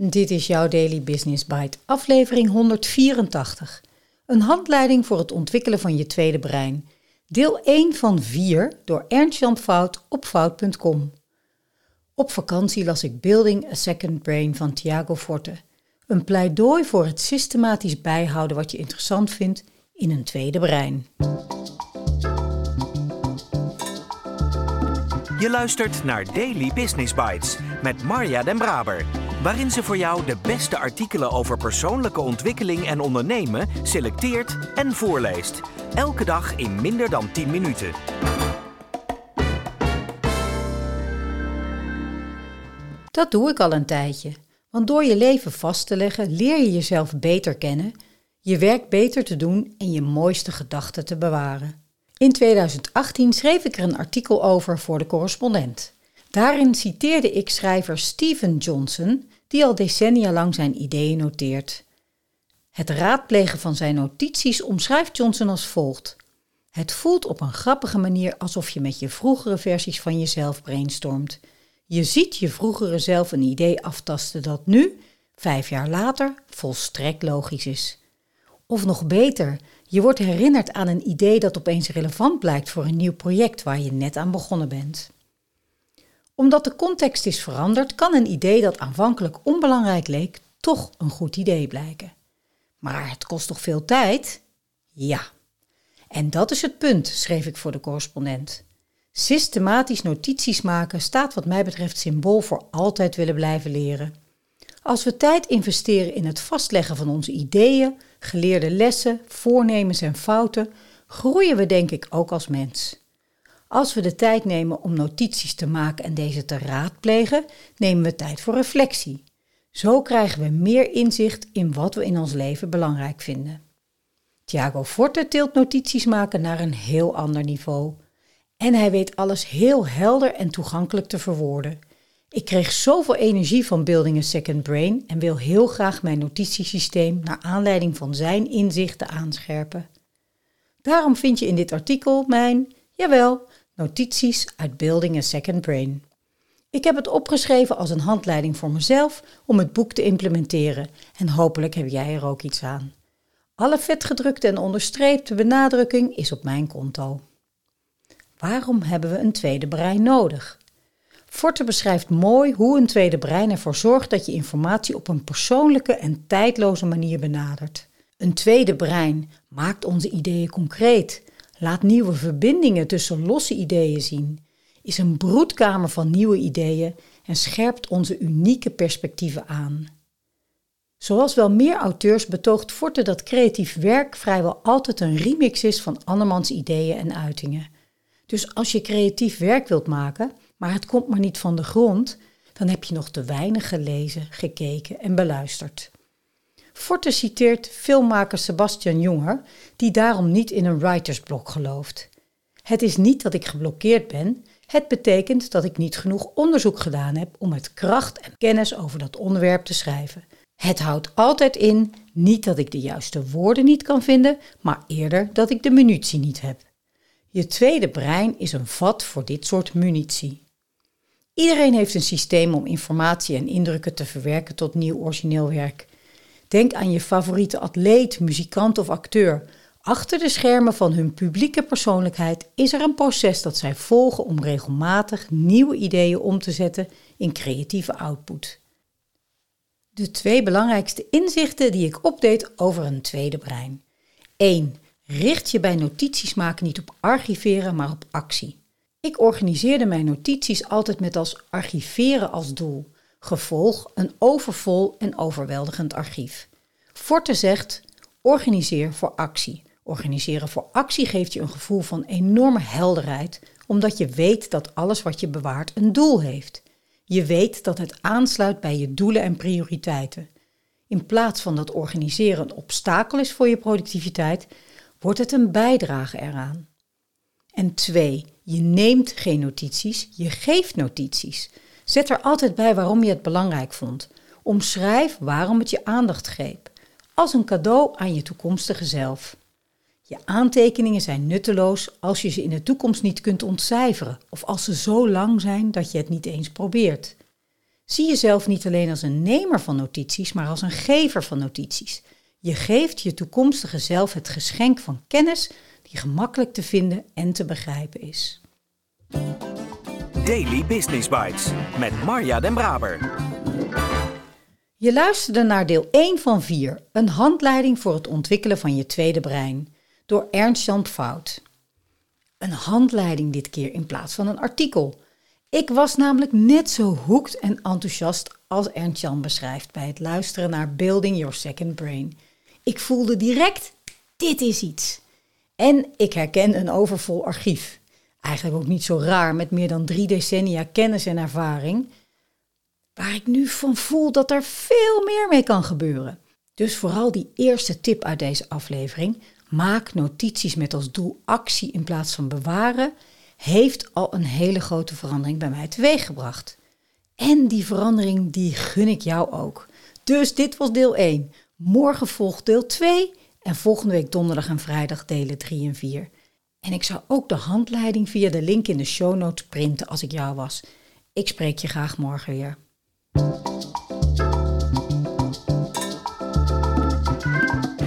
Dit is jouw Daily Business Bite, aflevering 184. Een handleiding voor het ontwikkelen van je tweede brein. Deel 1 van 4 door Ernst-Jan Fout op fout.com. Op vakantie las ik Building a Second Brain van Thiago Forte. Een pleidooi voor het systematisch bijhouden wat je interessant vindt in een tweede brein. Je luistert naar Daily Business Bites met Marja Den Braber waarin ze voor jou de beste artikelen over persoonlijke ontwikkeling en ondernemen selecteert en voorleest. Elke dag in minder dan 10 minuten. Dat doe ik al een tijdje. Want door je leven vast te leggen leer je jezelf beter kennen, je werk beter te doen en je mooiste gedachten te bewaren. In 2018 schreef ik er een artikel over voor de correspondent. Daarin citeerde ik schrijver Steven Johnson, die al decennia lang zijn ideeën noteert. Het raadplegen van zijn notities omschrijft Johnson als volgt. Het voelt op een grappige manier alsof je met je vroegere versies van jezelf brainstormt. Je ziet je vroegere zelf een idee aftasten dat nu, vijf jaar later, volstrekt logisch is. Of nog beter, je wordt herinnerd aan een idee dat opeens relevant blijkt voor een nieuw project waar je net aan begonnen bent omdat de context is veranderd, kan een idee dat aanvankelijk onbelangrijk leek, toch een goed idee blijken. Maar het kost toch veel tijd? Ja. En dat is het punt, schreef ik voor de correspondent. Systematisch notities maken staat wat mij betreft symbool voor altijd willen blijven leren. Als we tijd investeren in het vastleggen van onze ideeën, geleerde lessen, voornemens en fouten, groeien we denk ik ook als mens. Als we de tijd nemen om notities te maken en deze te raadplegen, nemen we tijd voor reflectie. Zo krijgen we meer inzicht in wat we in ons leven belangrijk vinden. Thiago Forte tilt notities maken naar een heel ander niveau. En hij weet alles heel helder en toegankelijk te verwoorden. Ik kreeg zoveel energie van Building a Second Brain en wil heel graag mijn notitiesysteem naar aanleiding van zijn inzichten aanscherpen. Daarom vind je in dit artikel mijn, jawel, Notities uit Building a Second Brain. Ik heb het opgeschreven als een handleiding voor mezelf om het boek te implementeren en hopelijk heb jij er ook iets aan. Alle vetgedrukte en onderstreepte benadrukking is op mijn konto. Waarom hebben we een tweede brein nodig? Forte beschrijft mooi hoe een tweede brein ervoor zorgt dat je informatie op een persoonlijke en tijdloze manier benadert. Een tweede brein maakt onze ideeën concreet, laat nieuwe verbindingen tussen losse ideeën zien, is een broedkamer van nieuwe ideeën en scherpt onze unieke perspectieven aan. Zoals wel meer auteurs betoogt Forte dat creatief werk vrijwel altijd een remix is van andermans ideeën en uitingen. Dus als je creatief werk wilt maken, maar het komt maar niet van de grond, dan heb je nog te weinig gelezen, gekeken en beluisterd. Forte citeert filmmaker Sebastian Jonger, die daarom niet in een writersblok gelooft. Het is niet dat ik geblokkeerd ben, het betekent dat ik niet genoeg onderzoek gedaan heb om met kracht en kennis over dat onderwerp te schrijven. Het houdt altijd in niet dat ik de juiste woorden niet kan vinden, maar eerder dat ik de munitie niet heb. Je tweede brein is een vat voor dit soort munitie. Iedereen heeft een systeem om informatie en indrukken te verwerken tot nieuw origineel werk. Denk aan je favoriete atleet, muzikant of acteur. Achter de schermen van hun publieke persoonlijkheid is er een proces dat zij volgen om regelmatig nieuwe ideeën om te zetten in creatieve output. De twee belangrijkste inzichten die ik opdeed over een tweede brein. 1. Richt je bij notities maken niet op archiveren, maar op actie. Ik organiseerde mijn notities altijd met als archiveren als doel. Gevolg een overvol en overweldigend archief. Forte zegt: organiseer voor actie. Organiseren voor actie geeft je een gevoel van enorme helderheid, omdat je weet dat alles wat je bewaart een doel heeft. Je weet dat het aansluit bij je doelen en prioriteiten. In plaats van dat organiseren een obstakel is voor je productiviteit, wordt het een bijdrage eraan. En twee, je neemt geen notities, je geeft notities. Zet er altijd bij waarom je het belangrijk vond. Omschrijf waarom het je aandacht greep. Als een cadeau aan je toekomstige zelf. Je aantekeningen zijn nutteloos als je ze in de toekomst niet kunt ontcijferen of als ze zo lang zijn dat je het niet eens probeert. Zie jezelf niet alleen als een nemer van notities, maar als een gever van notities. Je geeft je toekomstige zelf het geschenk van kennis die gemakkelijk te vinden en te begrijpen is. Daily Business Bites met Marja Den Braber. Je luisterde naar deel 1 van 4, een handleiding voor het ontwikkelen van je tweede brein, door Ernst Jan Fout. Een handleiding dit keer in plaats van een artikel. Ik was namelijk net zo hoekt en enthousiast als Ernst Jan beschrijft bij het luisteren naar Building Your Second Brain. Ik voelde direct, dit is iets. En ik herken een overvol archief. Eigenlijk ook niet zo raar met meer dan drie decennia kennis en ervaring. Waar ik nu van voel dat er veel meer mee kan gebeuren. Dus vooral die eerste tip uit deze aflevering. Maak notities met als doel actie in plaats van bewaren. Heeft al een hele grote verandering bij mij teweeggebracht. En die verandering die gun ik jou ook. Dus dit was deel 1. Morgen volgt deel 2 en volgende week donderdag en vrijdag delen 3 en 4. En ik zou ook de handleiding via de link in de show notes printen als ik jou was. Ik spreek je graag morgen weer.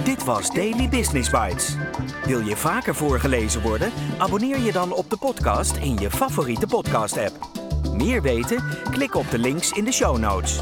Dit was Daily Business Bites. Wil je vaker voorgelezen worden? Abonneer je dan op de podcast in je favoriete podcast-app. Meer weten? Klik op de links in de show notes.